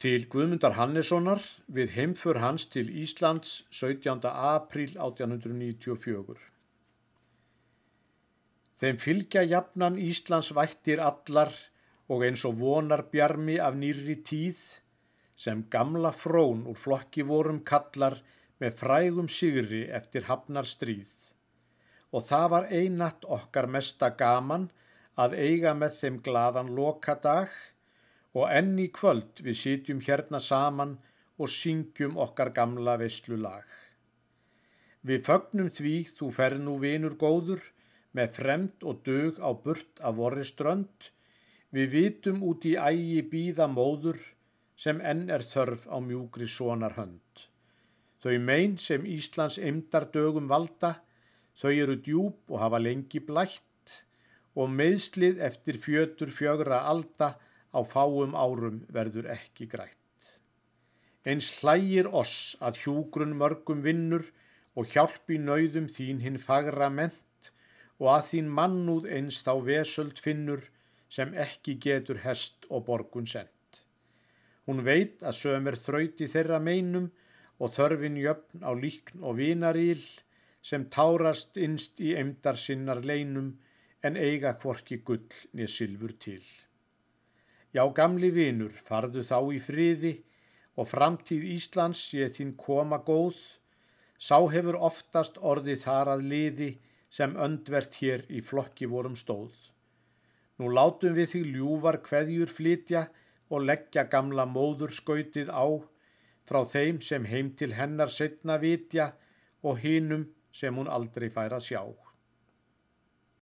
til Guðmundar Hannessonar við heimför hans til Íslands 17. apríl 1894. Þeim fylgja jafnan Íslands vættir allar og eins og vonar bjarmi af nýri tíð sem gamla frón úr flokki vorum kallar með frægum sigri eftir hafnar stríð. Og það var einatt okkar mesta gaman að eiga með þeim gladan lokadag og enn í kvöld við sitjum hérna saman og syngjum okkar gamla veislu lag. Við fögnum því þú fer nú vinur góður með fremd og dög á burt af vorri strönd, við vitum út í ægi býða móður sem enn er þörf á mjúgri sonar hönd. Þau mein sem Íslands eimdar dögum valda, þau eru djúb og hafa lengi blætt og meðslið eftir fjötur fjögra alda á fáum árum verður ekki grætt. Eins hlægir oss að hjúgrun mörgum vinnur og hjálpi nöyðum þín hinn fagra ment og að þín mannúð eins þá vesöld finnur sem ekki getur hest og borgun sent. Hún veit að sömur þrauti þeirra meinum og þörfin jöfn á líkn og vinaríl sem tárast innst í emdar sinnar leinum en eiga kvorki gull niður sylfur til. Já, gamli vinur, farðu þá í friði og framtíð Íslands sé þín koma góð. Sá hefur oftast orðið þar að liði sem öndvert hér í flokki vorum stóð. Nú látum við því ljúvar kveðjur flytja og leggja gamla móður skautið á frá þeim sem heim til hennar setna vitja og hinum sem hún aldrei fær að sjá.